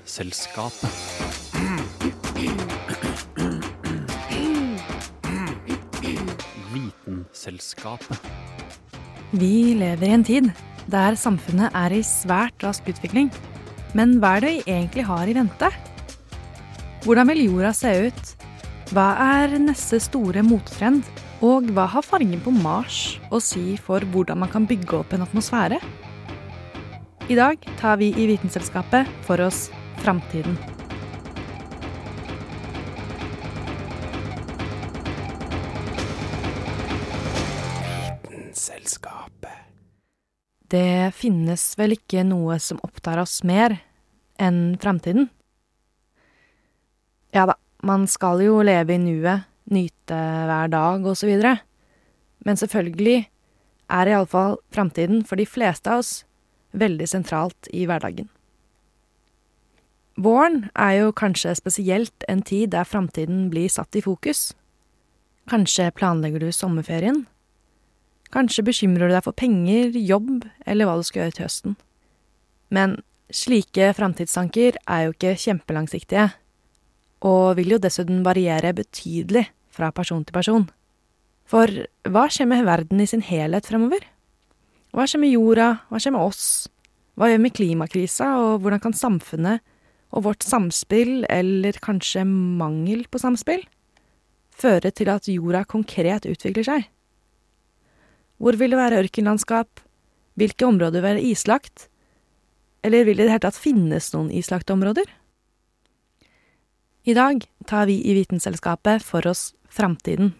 Vitenselskapet. Vitenselskapet. Vi lever i en tid der samfunnet er i svært rask utvikling. Men hva er det vi egentlig har i vente? Hvordan vil jorda se ut? Hva er neste store mottrend? Og hva har fargen på Mars å si for hvordan man kan bygge opp en atmosfære? I dag tar vi i Vitenselskapet for oss framtiden. Det finnes vel ikke noe som opptar oss mer enn framtiden? Ja da, man skal jo leve i nuet, nyte hver dag og så videre. Men selvfølgelig er iallfall framtiden for de fleste av oss veldig sentralt i hverdagen. Våren er jo kanskje spesielt en tid der framtiden blir satt i fokus. Kanskje planlegger du sommerferien? Kanskje bekymrer du deg for penger, jobb eller hva du skal gjøre til høsten. Men slike framtidstanker er jo ikke kjempelangsiktige, og vil jo dessuten variere betydelig fra person til person. For hva skjer med verden i sin helhet fremover? Hva skjer med jorda, hva skjer med oss, hva gjør med klimakrisa, og hvordan kan samfunnet og vårt samspill, eller kanskje mangel på samspill, føre til at jorda konkret utvikler seg? Hvor vil det være ørkenlandskap? Hvilke områder vil være islagt? Eller vil det i det hele tatt finnes noen islagte områder? I dag tar vi i Vitenselskapet for oss framtiden.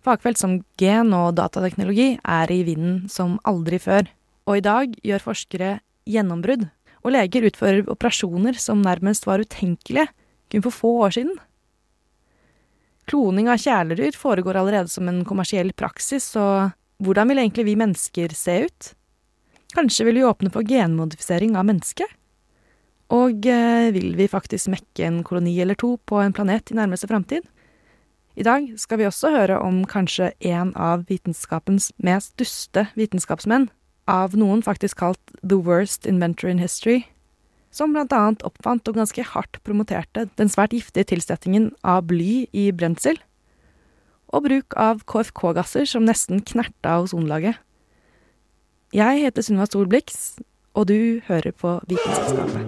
Fagfelt som gen- og datateknologi er i vinden som aldri før, og i dag gjør forskere gjennombrudd, og leger utfører operasjoner som nærmest var utenkelige kun for få år siden. Kloning av kjæledyr foregår allerede som en kommersiell praksis, så hvordan vil egentlig vi mennesker se ut? Kanskje vil vi åpne for genmodifisering av mennesket? Og eh, vil vi faktisk mekke en koloni eller to på en planet i nærmeste framtid? I dag skal vi også høre om kanskje en av vitenskapens mest duste vitenskapsmenn, av noen faktisk kalt the worst inventor in history, som annet oppfant og ganske hardt promoterte den svært giftige tilsettingen av bly i brensel, og bruk av KFK-gasser som nesten knerta ozonlaget. Jeg heter Sunniva Solblix, og du hører på Vitenselskapet.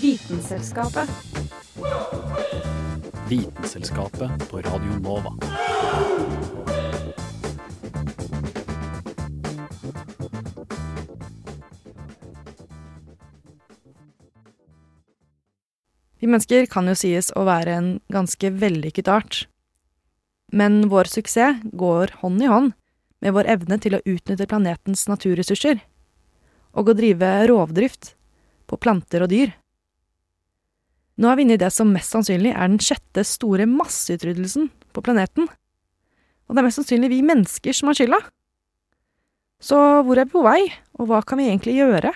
Vitenselskapet. Vitenselskapet på Radio Nova. Mennesker kan jo sies å være en ganske vellykket art. Men vår suksess går hånd i hånd med vår evne til å utnytte planetens naturressurser, og å drive rovdrift på planter og dyr. Nå er vi inne i det som mest sannsynlig er den sjette store masseutryddelsen på planeten, og det er mest sannsynlig vi mennesker som har skylda. Så hvor er vi på vei, og hva kan vi egentlig gjøre?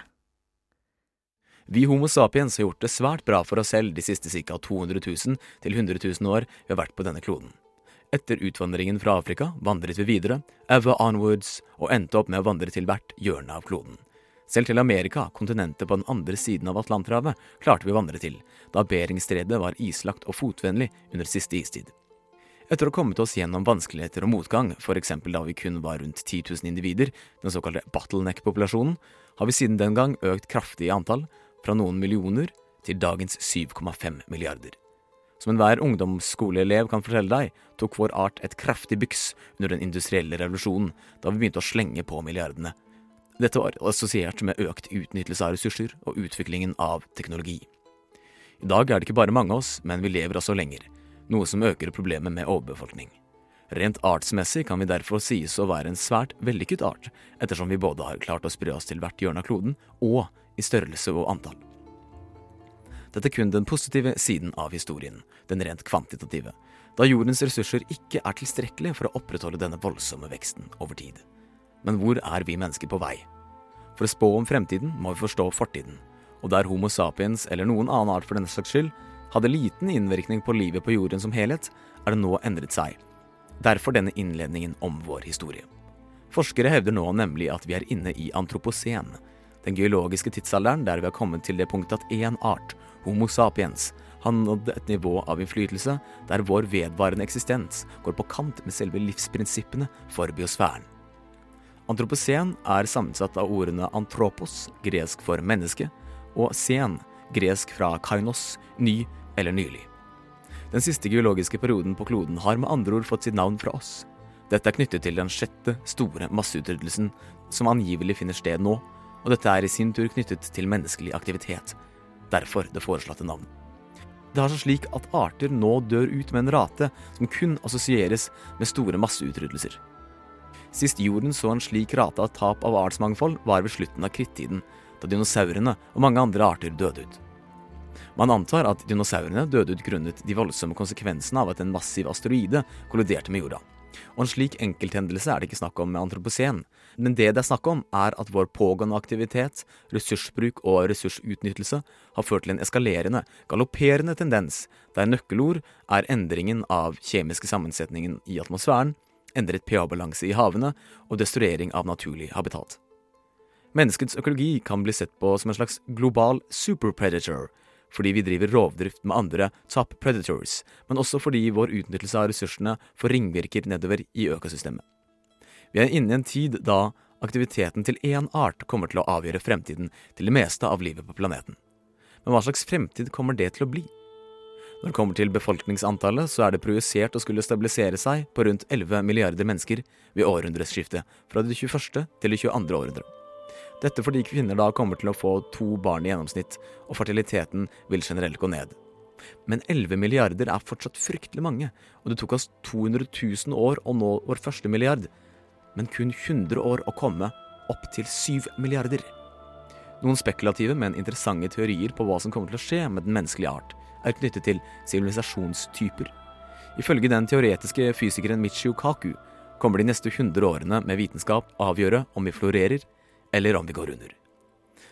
Vi Homo sapiens har gjort det svært bra for oss selv de siste ca. 200 000 til 100 000 år vi har vært på denne kloden. Etter utvandringen fra Afrika vandret vi videre, ever onwards, og endte opp med å vandre til hvert hjørne av kloden. Selv til Amerika, kontinentet på den andre siden av Atlanterhavet, klarte vi å vandre til, da Beringstredet var islagt og fotvennlig under siste istid. Etter å ha kommet oss gjennom vanskeligheter og motgang, f.eks. da vi kun var rundt 10 000 individer, den såkalte bottleneck-populasjonen, har vi siden den gang økt kraftig i antall, fra noen millioner til dagens 7,5 milliarder. Som enhver ungdomsskoleelev kan fortelle deg, tok vår art et kraftig byks under den industrielle revolusjonen, da vi begynte å slenge på milliardene. Dette var assosiert med økt utnyttelse av ressurser og utviklingen av teknologi. I dag er det ikke bare mange av oss, men vi lever også lenger, noe som øker problemet med overbefolkning. Rent artsmessig kan vi derfor sies å være en svært vellykket art, ettersom vi både har klart å spre oss til hvert hjørne av kloden, og i størrelse og antall. Dette er kun den positive siden av historien, den rent kvantitative, da jordens ressurser ikke er tilstrekkelige for å opprettholde denne voldsomme veksten over tid. Men hvor er vi mennesker på vei? For å spå om fremtiden må vi forstå fortiden, og der Homo sapiens, eller noen annen art for denne slags skyld, hadde liten innvirkning på livet på jorden som helhet, er det nå endret seg. Derfor denne innledningen om vår historie. Forskere hevder nå nemlig at vi er inne i antropocen, den geologiske tidsalderen der vi har kommet til det punktet at én art, Homo sapiens, har nådd et nivå av innflytelse der vår vedvarende eksistens går på kant med selve livsprinsippene for biosfæren. Antropocen er sammensatt av ordene antropos, gresk for menneske, og sen, gresk fra kainos, ny eller nylig. Den siste geologiske perioden på kloden har med andre ord fått sitt navn fra oss. Dette er knyttet til den sjette store masseutryddelsen som angivelig finner sted nå, og dette er i sin tur knyttet til menneskelig aktivitet. Derfor det foreslåtte navn. Det har seg slik at arter nå dør ut med en rate som kun assosieres med store masseutryddelser. Sist jorden så en slik rate av tap av artsmangfold, var ved slutten av krittiden, da dinosaurene og mange andre arter døde ut. Man antar at dinosaurene døde ut grunnet de voldsomme konsekvensene av at en massiv asteroide kolliderte med jorda. Og en slik enkelthendelse er det ikke snakk om med antroposen, men det det er snakk om, er at vår pågående aktivitet, ressursbruk og ressursutnyttelse har ført til en eskalerende, galopperende tendens, der nøkkelord er endringen av kjemiske sammensetningen i atmosfæren, endret pH-balanse i havene og destruering av naturlig habitat. Menneskets økologi kan bli sett på som en slags global superpredator, fordi vi driver rovdrift med andre top predators, men også fordi vår utnyttelse av ressursene får ringvirker nedover i økosystemet. Vi er inne i en tid da aktiviteten til én art kommer til å avgjøre fremtiden til det meste av livet på planeten. Men hva slags fremtid kommer det til å bli? Når det kommer til befolkningsantallet, så er det projisert å skulle stabilisere seg på rundt 11 milliarder mennesker ved århundreskiftet, fra det 21. til det 22. århundre. Dette fordi kvinner da kommer til å få to barn i gjennomsnitt, og fertiliteten vil generelt gå ned. Men 11 milliarder er fortsatt fryktelig mange, og det tok oss 200 000 år å nå vår første milliard, men kun 100 år å komme opp til 7 milliarder. Noen spekulative, men interessante teorier på hva som kommer til å skje med den menneskelige art, er knyttet til sivilisasjonstyper. Ifølge den teoretiske fysikeren Michio Kaku kommer de neste 100 årene med vitenskap avgjøre om vi florerer, eller om vi går under.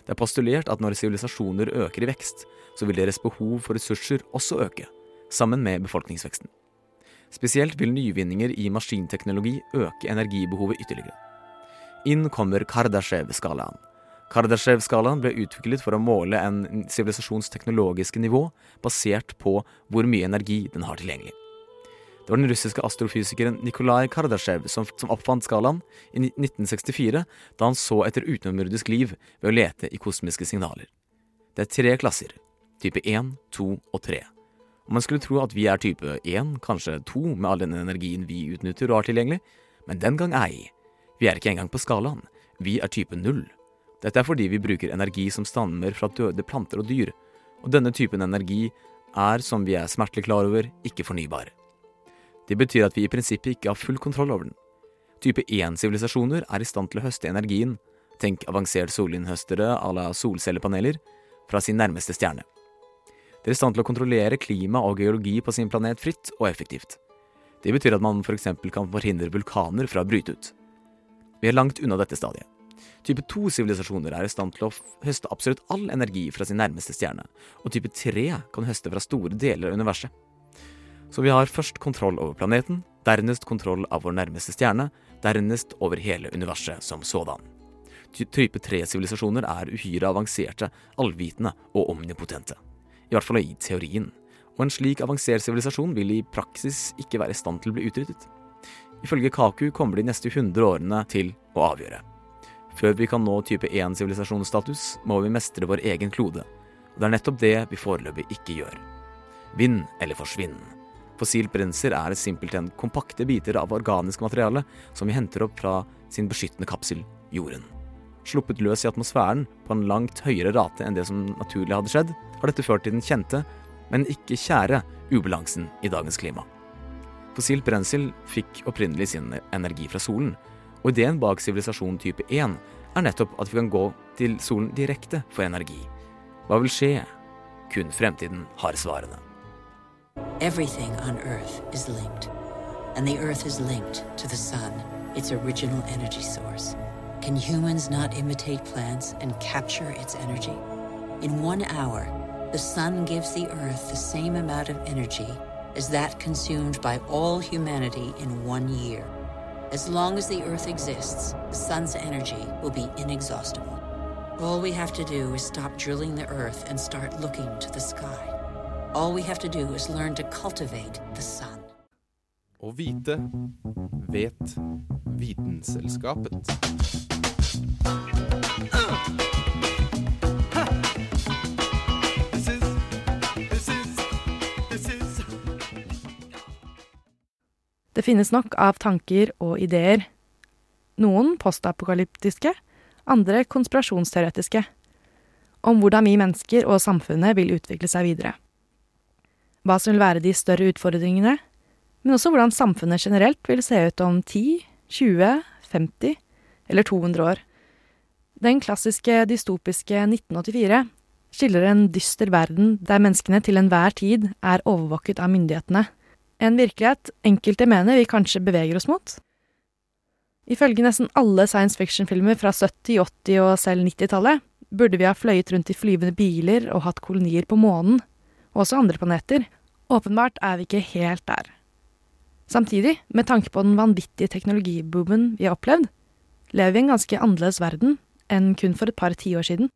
Det er postulert at når sivilisasjoner øker i vekst, så vil deres behov for ressurser også øke, sammen med befolkningsveksten. Spesielt vil nyvinninger i maskinteknologi øke energibehovet ytterligere. Inn kommer Kardashev-skalaen, Kardashev-skalaen ble utviklet for å måle en sivilisasjons teknologiske nivå basert på hvor mye energi den har tilgjengelig. Det var den russiske astrofysikeren Nikolai Kardashev som, som oppfant skalaen i 1964, da han så etter utenomjordisk liv ved å lete i kosmiske signaler. Det er tre klasser, type 1, 2 og 3. Og man skulle tro at vi er type 1, kanskje 2, med all den energien vi utnytter og har tilgjengelig, men den gang ei. Vi er ikke engang på skalaen. Vi er type 0. Dette er fordi vi bruker energi som stammer fra døde planter og dyr, og denne typen energi er, som vi er smertelig klar over, ikke fornybar. Det betyr at vi i prinsippet ikke har full kontroll over den. Type 1-sivilisasjoner er i stand til å høste energien, tenk avansert solinnhøstere à la solcellepaneler, fra sin nærmeste stjerne. De er i stand til å kontrollere klima og geologi på sin planet fritt og effektivt. Det betyr at man f.eks. For kan forhindre vulkaner fra å bryte ut. Vi er langt unna dette stadiet. Type 2-sivilisasjoner er i stand til å høste absolutt all energi fra sin nærmeste stjerne, og type 3 kan høste fra store deler av universet. Så vi har først kontroll over planeten, dernest kontroll av vår nærmeste stjerne, dernest over hele universet som sådan. Type 3-sivilisasjoner er uhyre avanserte, allvitende og omnipotente. I hvert fall i teorien. Og en slik avansert sivilisasjon vil i praksis ikke være i stand til å bli utryddet. Ifølge Kaku kommer de neste 100 årene til å avgjøre. Før vi kan nå type 1-sivilisasjonsstatus, må vi mestre vår egen klode. Og det er nettopp det vi foreløpig ikke gjør. Vinn eller forsvinn. Fossilt brensel er simpelthen kompakte biter av organisk materiale som vi henter opp fra sin beskyttende kapsel, jorden. Sluppet løs i atmosfæren på en langt høyere rate enn det som naturlig hadde skjedd, har dette ført til den kjente, men ikke kjære, ubalansen i dagens klima. Fossilt brensel fikk opprinnelig sin energi fra solen, og ideen bak sivilisasjon type 1 er nettopp at vi kan gå til solen direkte for energi. Hva vil skje? Kun fremtiden har svarene. Everything on Earth is linked, and the Earth is linked to the Sun, its original energy source. Can humans not imitate plants and capture its energy? In one hour, the Sun gives the Earth the same amount of energy as that consumed by all humanity in one year. As long as the Earth exists, the Sun's energy will be inexhaustible. All we have to do is stop drilling the earth and start looking to the sky. All we have to do is learn to cultivate the sun. Å vite vet Vitenselskapet. Det finnes nok av tanker og ideer. Noen postapokalyptiske, andre konspirasjonsteoretiske. Om hvordan vi mennesker og samfunnet vil utvikle seg videre. Hva som vil være de større utfordringene, men også hvordan samfunnet generelt vil se ut om 10, 20, 50 eller 200 år. Den klassiske dystopiske 1984 skiller en dyster verden der menneskene til enhver tid er overvåket av myndighetene. En virkelighet enkelte mener vi kanskje beveger oss mot. Ifølge nesten alle science fiction-filmer fra 70-, 80- og selv 90-tallet burde vi ha fløyet rundt i flyvende biler og hatt kolonier på månen, og også andre planeter. Åpenbart er vi ikke helt der. Samtidig, med tanke på den vanvittige teknologiboomen vi har opplevd, lever vi i en ganske annerledes verden enn kun for et par tiår siden.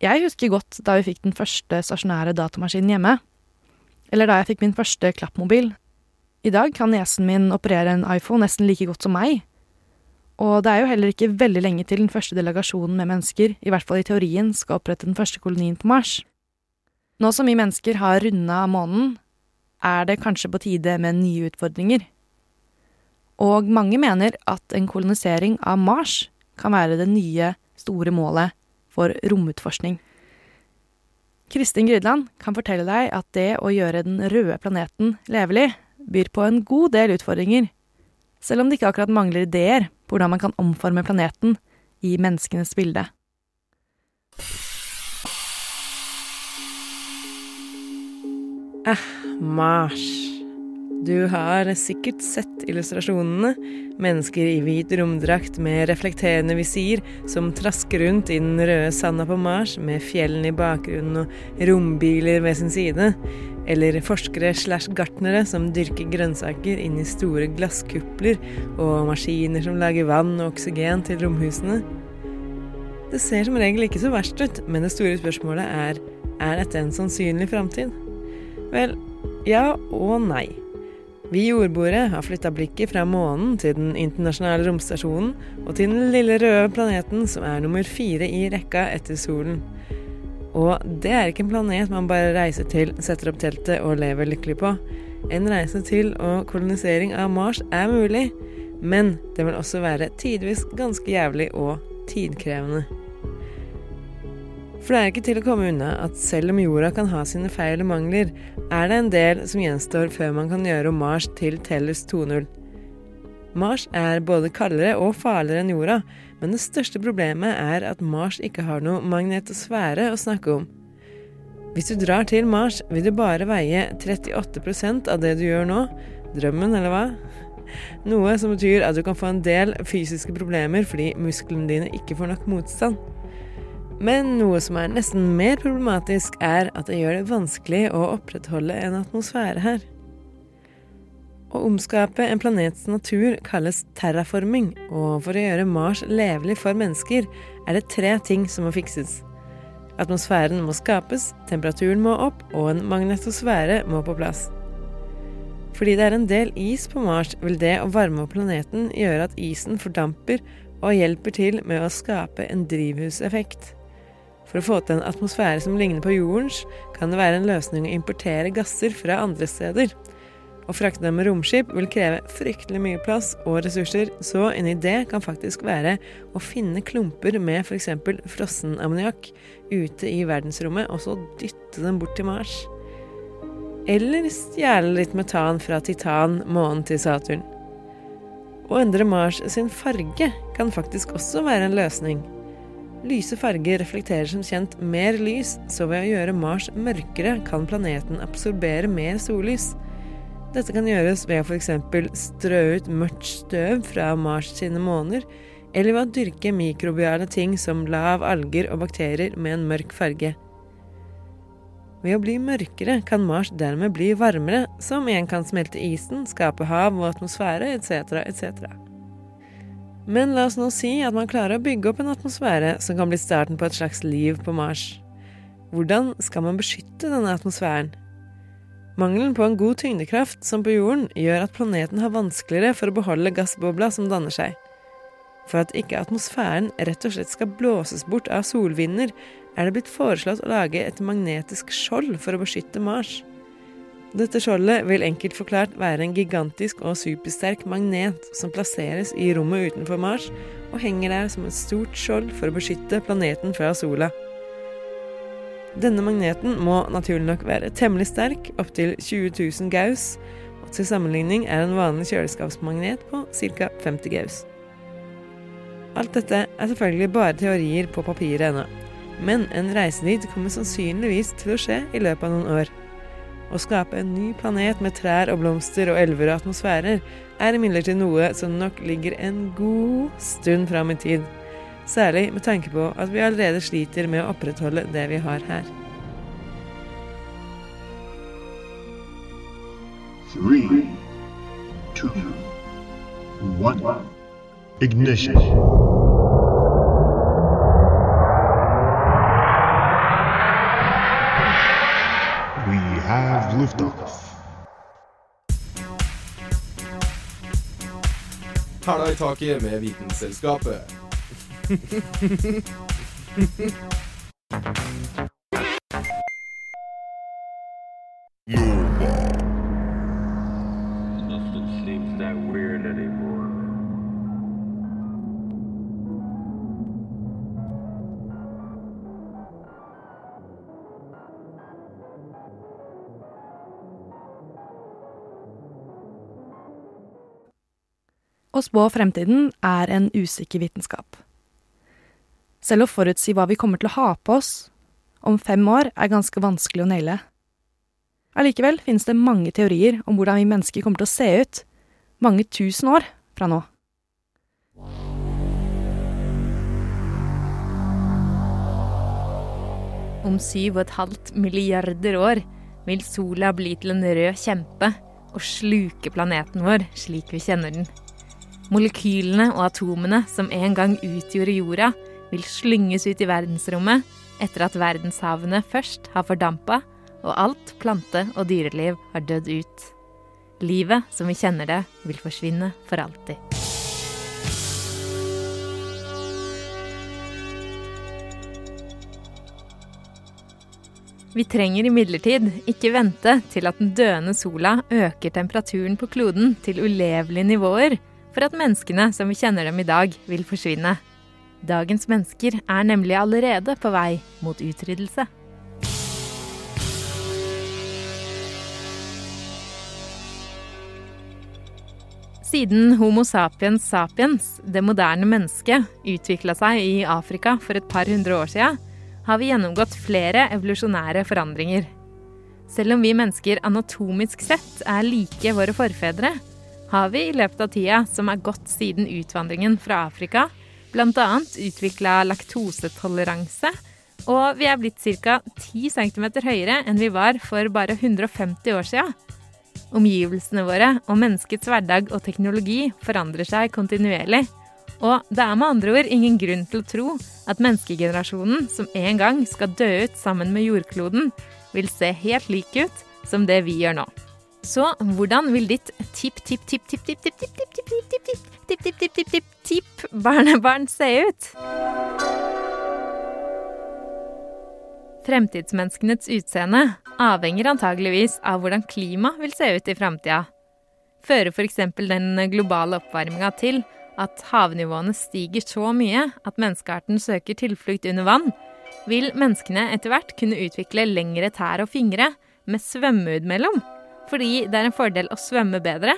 Jeg husker godt da vi fikk den første stasjonære datamaskinen hjemme, eller da jeg fikk min første klappmobil. I dag kan niesen min operere en iPhone nesten like godt som meg. Og det er jo heller ikke veldig lenge til den første delegasjonen med mennesker, i hvert fall i teorien, skal opprette den første kolonien på Mars. Nå som vi mennesker har runda månen, er det kanskje på tide med nye utfordringer. Og mange mener at en kolonisering av Mars kan være det nye, store målet for romutforskning. Kristin Grydland kan fortelle deg at det å gjøre den røde planeten levelig byr på en god del utfordringer, selv om det ikke akkurat mangler ideer på hvordan man kan omforme planeten i menneskenes bilde. Eh, Mars. Du har sikkert sett illustrasjonene. Mennesker i hvit romdrakt med reflekterende visir som trasker rundt i den røde sanda på Mars med fjellene i bakgrunnen og rombiler ved sin side. Eller forskere slash gartnere som dyrker grønnsaker inn i store glasskupler, og maskiner som lager vann og oksygen til romhusene. Det ser som regel ikke så verst ut, men det store spørsmålet er er dette en sannsynlig framtid? Vel, ja og nei. Vi jordboere har flytta blikket fra månen til den internasjonale romstasjonen og til den lille røde planeten som er nummer fire i rekka etter solen. Og det er ikke en planet man bare reiser til, setter opp teltet og lever lykkelig på. En reise til og kolonisering av Mars er mulig, men det vil også være tidvis ganske jævlig og tidkrevende. For det er ikke til å komme unna at selv om jorda kan ha sine feil og mangler, er det en del som gjenstår før man kan gjøre om Mars til Tellus 2.0. Mars er både kaldere og farligere enn jorda, men det største problemet er at Mars ikke har noe magnetosfære å snakke om. Hvis du drar til Mars, vil du bare veie 38% av det du gjør nå. Drømmen, eller hva? Noe som betyr at du kan få en del fysiske problemer fordi musklene dine ikke får nok motstand. Men noe som er nesten mer problematisk, er at det gjør det vanskelig å opprettholde en atmosfære her. Å omskape en planets natur kalles terraforming, og for å gjøre Mars levelig for mennesker er det tre ting som må fikses. Atmosfæren må skapes, temperaturen må opp, og en magnetosfære må på plass. Fordi det er en del is på Mars, vil det å varme opp planeten gjøre at isen fordamper og hjelper til med å skape en drivhuseffekt. For å få til en atmosfære som ligner på jordens, kan det være en løsning å importere gasser fra andre steder. Å frakte dem med romskip vil kreve fryktelig mye plass og ressurser, så en idé kan faktisk være å finne klumper med f.eks. frossen ammoniakk ute i verdensrommet, og så dytte dem bort til Mars. Eller stjele litt metan fra Titan, månen til Saturn. Å endre Mars sin farge kan faktisk også være en løsning. Lyse farger reflekterer som kjent mer lys, så ved å gjøre Mars mørkere kan planeten absorbere mer sollys. Dette kan gjøres ved å f.eks. strø ut mørkt støv fra Mars sine måner, eller ved å dyrke mikrobiale ting som lav, alger og bakterier med en mørk farge. Ved å bli mørkere kan Mars dermed bli varmere, som igjen kan smelte isen, skape hav og atmosfære etc., etc. Men la oss nå si at man klarer å bygge opp en atmosfære som kan bli starten på et slags liv på Mars. Hvordan skal man beskytte denne atmosfæren? Mangelen på en god tyngdekraft, som på jorden, gjør at planeten har vanskeligere for å beholde gassbobla som danner seg. For at ikke atmosfæren rett og slett skal blåses bort av solvinder, er det blitt foreslått å lage et magnetisk skjold for å beskytte Mars. Dette skjoldet vil enkelt forklart være en gigantisk og supersterk magnet som plasseres i rommet utenfor Mars og henger der som et stort skjold for å beskytte planeten fra sola. Denne magneten må naturlig nok være temmelig sterk, opptil 20 000 gauss, og til sammenligning er en vanlig kjøleskapsmagnet på ca. 50 gauss. Alt dette er selvfølgelig bare teorier på papiret ennå, men en reise dit kommer sannsynligvis til å skje i løpet av noen år. Å skape en ny planet med trær og blomster og elver og atmosfærer er imidlertid noe som nok ligger en god stund fram i tid. Særlig med tanke på at vi allerede sliter med å opprettholde det vi har her. Three, two, one. Ignition. Liftoff. Hæla i taket med Vitenselskapet. Å spå fremtiden er en usikker vitenskap. Selv å forutsi hva vi kommer til å ha på oss om fem år, er ganske vanskelig å naile. Allikevel finnes det mange teorier om hvordan vi mennesker kommer til å se ut mange tusen år fra nå. Om syv og et halvt milliarder år vil sola bli til en rød kjempe og sluke planeten vår slik vi kjenner den. Molekylene og atomene som en gang utgjorde jorda, vil slynges ut i verdensrommet etter at verdenshavene først har fordampa og alt plante- og dyreliv har dødd ut. Livet som vi kjenner det, vil forsvinne for alltid. Vi trenger imidlertid ikke vente til at den døende sola øker temperaturen på kloden til ulevelige nivåer for at menneskene som vi kjenner dem i dag, vil forsvinne. Dagens mennesker er nemlig allerede på vei mot utryddelse. Siden Homo sapiens sapiens, det moderne mennesket, utvikla seg i Afrika for et par hundre år sia, har vi gjennomgått flere evolusjonære forandringer. Selv om vi mennesker anatomisk sett er like våre forfedre, har vi i løpet av tida som er gått siden utvandringen fra Afrika, bl.a. utvikla laktosetoleranse, og vi er blitt ca. 10 cm høyere enn vi var for bare 150 år sia. Omgivelsene våre og menneskets hverdag og teknologi forandrer seg kontinuerlig. Og det er med andre ord ingen grunn til å tro at menneskegenerasjonen som en gang skal dø ut sammen med jordkloden, vil se helt lik ut som det vi gjør nå. Så hvordan vil ditt tipp-tipp-tipp-tipp-tipp-tipp-tipp-tipp-tipp-tipp-tipp-tipp-tipp-tipp-tipp-tipp-tipp-tipp-barnebarn se ut? Fremtidsmenneskenes utseende avhenger antageligvis av hvordan klima vil se ut i framtida. Fører f.eks. den globale oppvarminga til at havnivåene stiger så mye at menneskearten søker tilflukt under vann, vil menneskene etter hvert kunne utvikle lengre tær og fingre med svømmeut mellom, fordi det er en fordel å svømme bedre.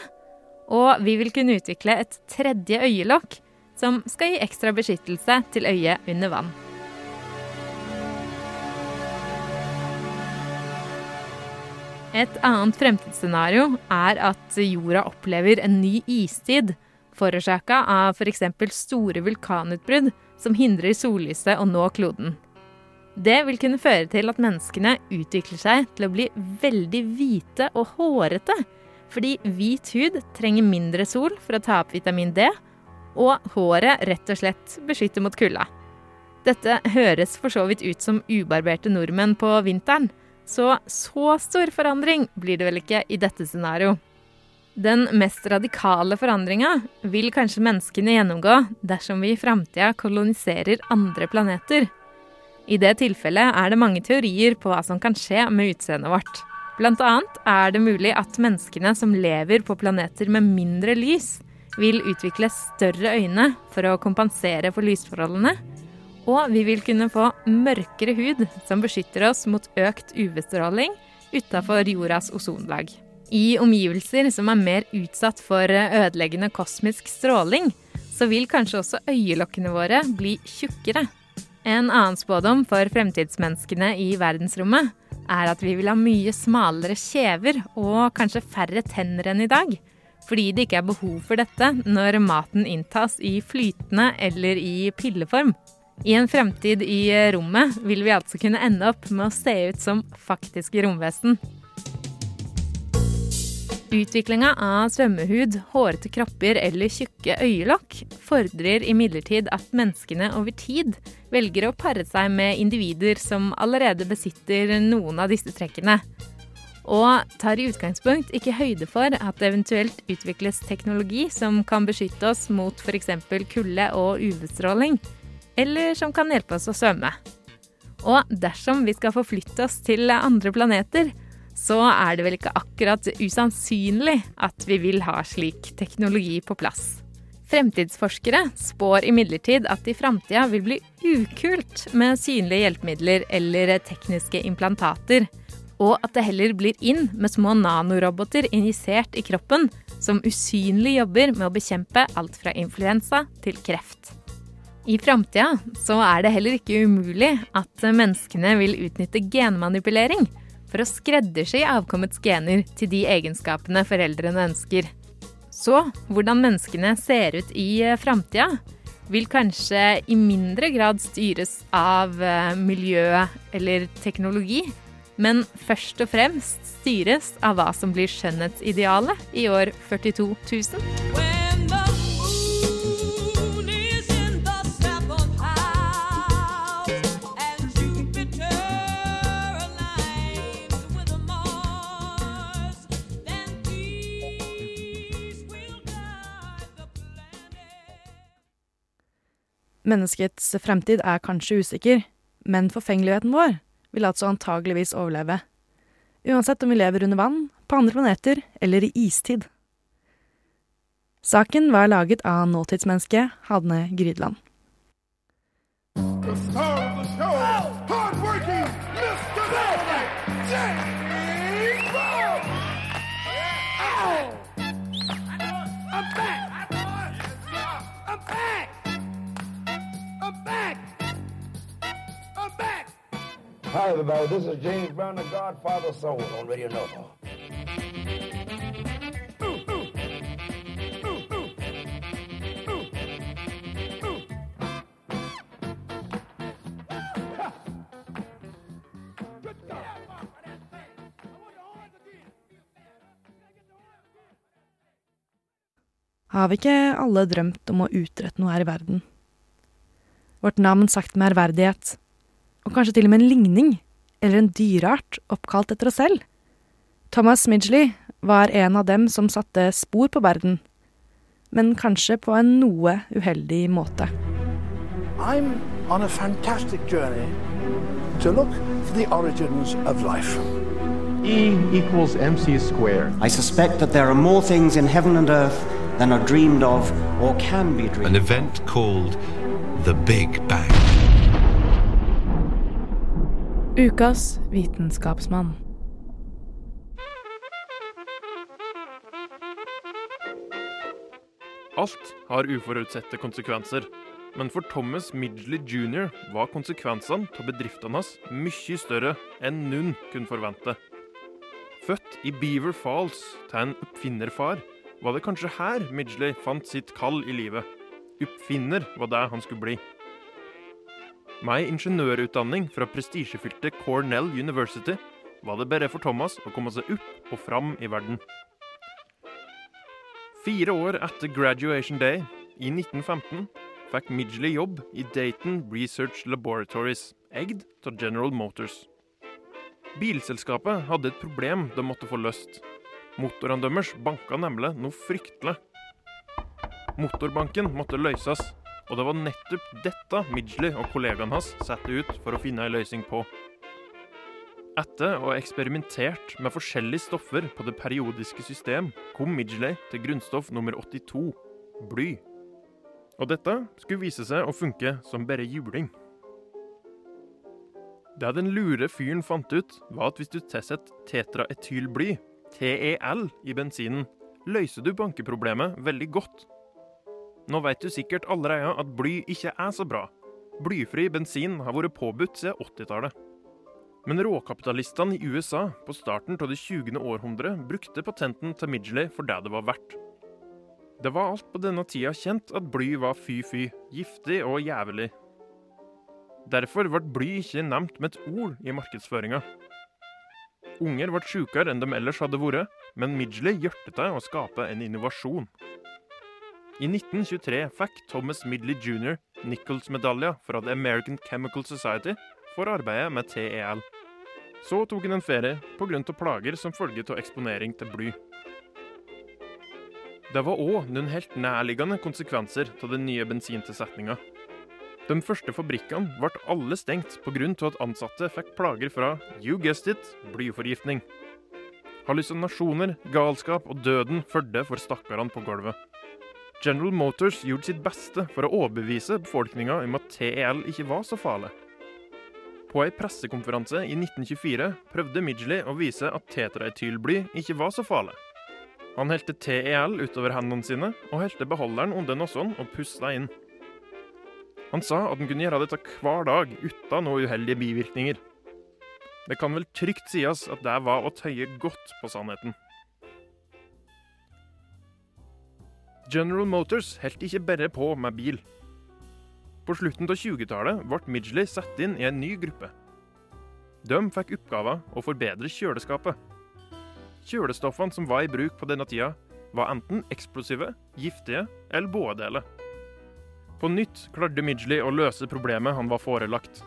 Og vi vil kunne utvikle et tredje øyelokk, som skal gi ekstra beskyttelse til øyet under vann. Et annet fremtidsscenario er at jorda opplever en ny istid, forårsaka av f.eks. store vulkanutbrudd som hindrer sollyset å nå kloden. Det vil kunne føre til at menneskene utvikler seg til å bli veldig hvite og hårete, fordi hvit hud trenger mindre sol for å ta opp vitamin D, Og håret rett og slett beskytter mot kulda. Dette høres for så vidt ut som ubarberte nordmenn på vinteren, så så stor forandring blir det vel ikke i dette scenarioet. Den mest radikale forandringa vil kanskje menneskene gjennomgå dersom vi i framtida koloniserer andre planeter. I det tilfellet er det mange teorier på hva som kan skje med utseendet vårt. Blant annet er det mulig at menneskene som lever på planeter med mindre lys, vil utvikle større øyne for å kompensere for lysforholdene. Og vi vil kunne få mørkere hud som beskytter oss mot økt UV-stråling utafor jordas ozonlag. I omgivelser som er mer utsatt for ødeleggende kosmisk stråling, så vil kanskje også øyelokkene våre bli tjukkere. En annen spådom for fremtidsmenneskene i verdensrommet er at vi vil ha mye smalere kjever og kanskje færre tenner enn i dag. Fordi det ikke er behov for dette når maten inntas i flytende eller i pilleform. I en fremtid i rommet vil vi altså kunne ende opp med å se ut som faktiske romvesen. Utviklinga av svømmehud, hårete kropper eller tjukke øyelokk fordrer imidlertid at menneskene over tid velger å pare seg med individer som allerede besitter noen av disse trekkene. Og tar i utgangspunkt ikke høyde for at det eventuelt utvikles teknologi som kan beskytte oss mot f.eks. kulde og UV-stråling, eller som kan hjelpe oss å svømme. Og dersom vi skal forflytte oss til andre planeter, så er det vel ikke akkurat usannsynlig at vi vil ha slik teknologi på plass. Fremtidsforskere spår imidlertid at i framtida vil bli ukult med synlige hjelpemidler eller tekniske implantater, og at det heller blir inn med små nanoroboter injisert i kroppen som usynlig jobber med å bekjempe alt fra influensa til kreft. I framtida så er det heller ikke umulig at menneskene vil utnytte genmanipulering for å skreddersy avkommets gener til de egenskapene foreldrene ønsker. Så hvordan menneskene ser ut i eh, framtida, vil kanskje i mindre grad styres av eh, miljø eller teknologi, men først og fremst styres av hva som blir skjønnhetsidealet i år 42 000. Menneskets fremtid er kanskje usikker, men forfengeligheten vår vil altså antageligvis overleve. Uansett om vi lever under vann, på andre planeter eller i istid. Saken var laget av nåtidsmennesket Hadne Grydland. The star of the Hi, everybody. This is James Brown, the Godfather Soul on Radio Nova. Har vi ikke alle drømt om å utrette noe her i verden? Vårt navn sagt med ærverdighet, og kanskje til og med en ligning, eller en dyreart oppkalt etter oss selv? Thomas Midgley var en av dem som satte spor på verden, men kanskje på en noe uheldig måte. I'm on a fantastic journey to look for the origins of life. E equals mc squared. I suspect that there are more things in heaven and earth than are dreamed of or can be dreamed An event called the Big Bang. Ukas vitenskapsmann. Alt har uforutsette konsekvenser. Men for Thomas Midgley jr. var konsekvensene av bedriftene hans mye større enn noen kunne forvente. Født i Beaver Falls til en oppfinnerfar, var det kanskje her Midgley fant sitt kall i livet. Oppfinner var det han skulle bli. Med ingeniørutdanning fra prestisjefylte Cornell University var det bare for Thomas å komme seg opp og fram i verden. Fire år etter graduation day, i 1915 fikk Midgley jobb i Dayton Research Laboratories, eid av General Motors. Bilselskapet hadde et problem de måtte få løst. Motorene deres banka nemlig noe fryktelig. Motorbanken måtte løses, og det var nettopp dette Midgley og kollegaene hans satte ut for å finne en løsning på. Etter å ha eksperimentert med forskjellige stoffer på det periodiske system, kom Midgley til grunnstoff nummer 82, bly. Og dette skulle vise seg å funke som bare juling. Det den lure fyren fant ut, var at hvis du tilsetter tetraetylbly, TEL, i bensinen, løser du bankeproblemet veldig godt. Nå vet du sikkert allerede at bly ikke er så bra. Blyfri bensin har vært påbudt siden 80-tallet. Men råkapitalistene i USA på starten av det 20. århundre brukte patenten til Midgley for det det var verdt. Det var alt på denne tida kjent at bly var fy-fy, giftig og jævlig. Derfor ble bly ikke nevnt med et ord i markedsføringa. Unger ble sjukere enn de ellers hadde vært, men Midgley hjertet til å skape en innovasjon. I 1923 fikk Thomas Midley jr. Nichols-medalja fra The American Chemical Society for arbeidet med TEL. Så tok han en ferie pga. plager som følge av eksponering til bly. Det var òg noen helt nærliggende konsekvenser av den nye bensintilsetninga. De første fabrikkene ble alle stengt pga. at ansatte fikk plager fra you guessed it, blyforgiftning. Hallusinasjoner, galskap og døden fulgte for stakkarene på gulvet. General Motors gjorde sitt beste for å overbevise befolkninga om at TEL ikke var så farlig. På ei pressekonferanse i 1924 prøvde Midgley å vise at tetraetylbly ikke var så farlig. Han helte TEL utover hendene sine og helte beholderen under nossen og pusta inn. Han sa at han kunne gjøre dette hver dag uten noen uheldige bivirkninger. Det kan vel trygt sies at det var å tøye godt på sannheten. General Motors holdt ikke bare på med bil. På slutten av 20-tallet ble Midgley satt inn i en ny gruppe. De fikk oppgaven å forbedre kjøleskapet. Kjølestoffene som var i bruk på denne tida, var enten eksplosive, giftige eller båe deler. På nytt klarte Midgley å løse problemet han var forelagt.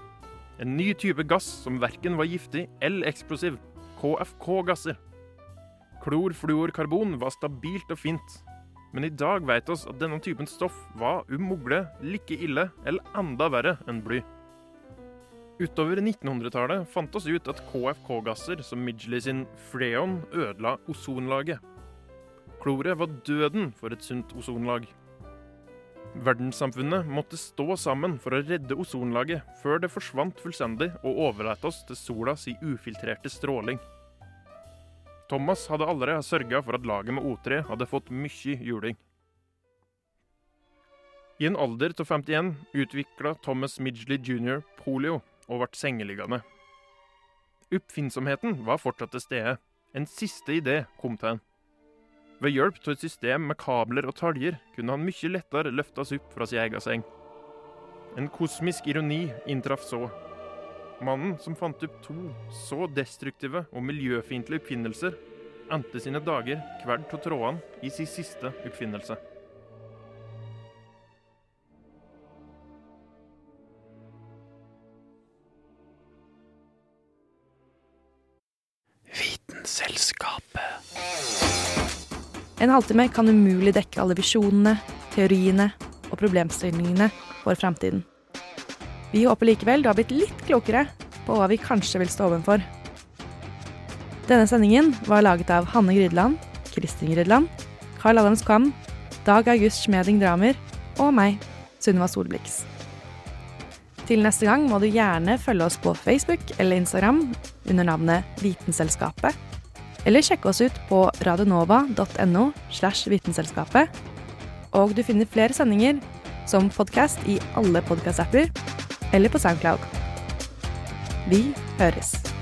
En ny type gass som verken var giftig eller eksplosiv. KFK-gasser. Klorfluorkarbon var stabilt og fint, men i dag vet oss at denne typen stoff var mulig like ille eller enda verre enn bly. Utover 1900-tallet fant oss ut at KFK-gasser som Midgley sin Freon ødela ozonlaget. Kloret var døden for et sunt ozonlag. Verdenssamfunnet måtte stå sammen for å redde ozonlaget før det forsvant fullstendig og overlot oss til sola si ufiltrerte stråling. Thomas hadde allerede sørga for at laget med O3 hadde fått mye juling. I en alder av 51 utvikla Thomas Midgley jr. polio og ble sengeliggende. Oppfinnsomheten var fortsatt til stede. En siste idé kom til han. Ved hjelp av et system med kabler og taljer kunne han mye lettere løftes opp fra sin egen seng. En kosmisk ironi inntraff så. Mannen som fant opp to så destruktive og miljøfiendtlige oppfinnelser, endte sine dager hver av trådene i sin siste oppfinnelse. En halvtime kan umulig dekke alle visjonene, teoriene og problemstillingene for framtiden. Vi håper likevel du har blitt litt klokere på hva vi kanskje vil stå ovenfor. Denne sendingen var laget av Hanne Grydland, Kristin Grydland, Carl Adams Kvam, Dag August Schmeding Dramer og meg, Sunniva Solblix. Til neste gang må du gjerne følge oss på Facebook eller Instagram under navnet Vitenselskapet eller sjekke oss ut på radionova.no slash Vitenselskapet. Og du finner flere sendinger som podkast i alle podkast-apper eller på Soundcloud. Vi høres.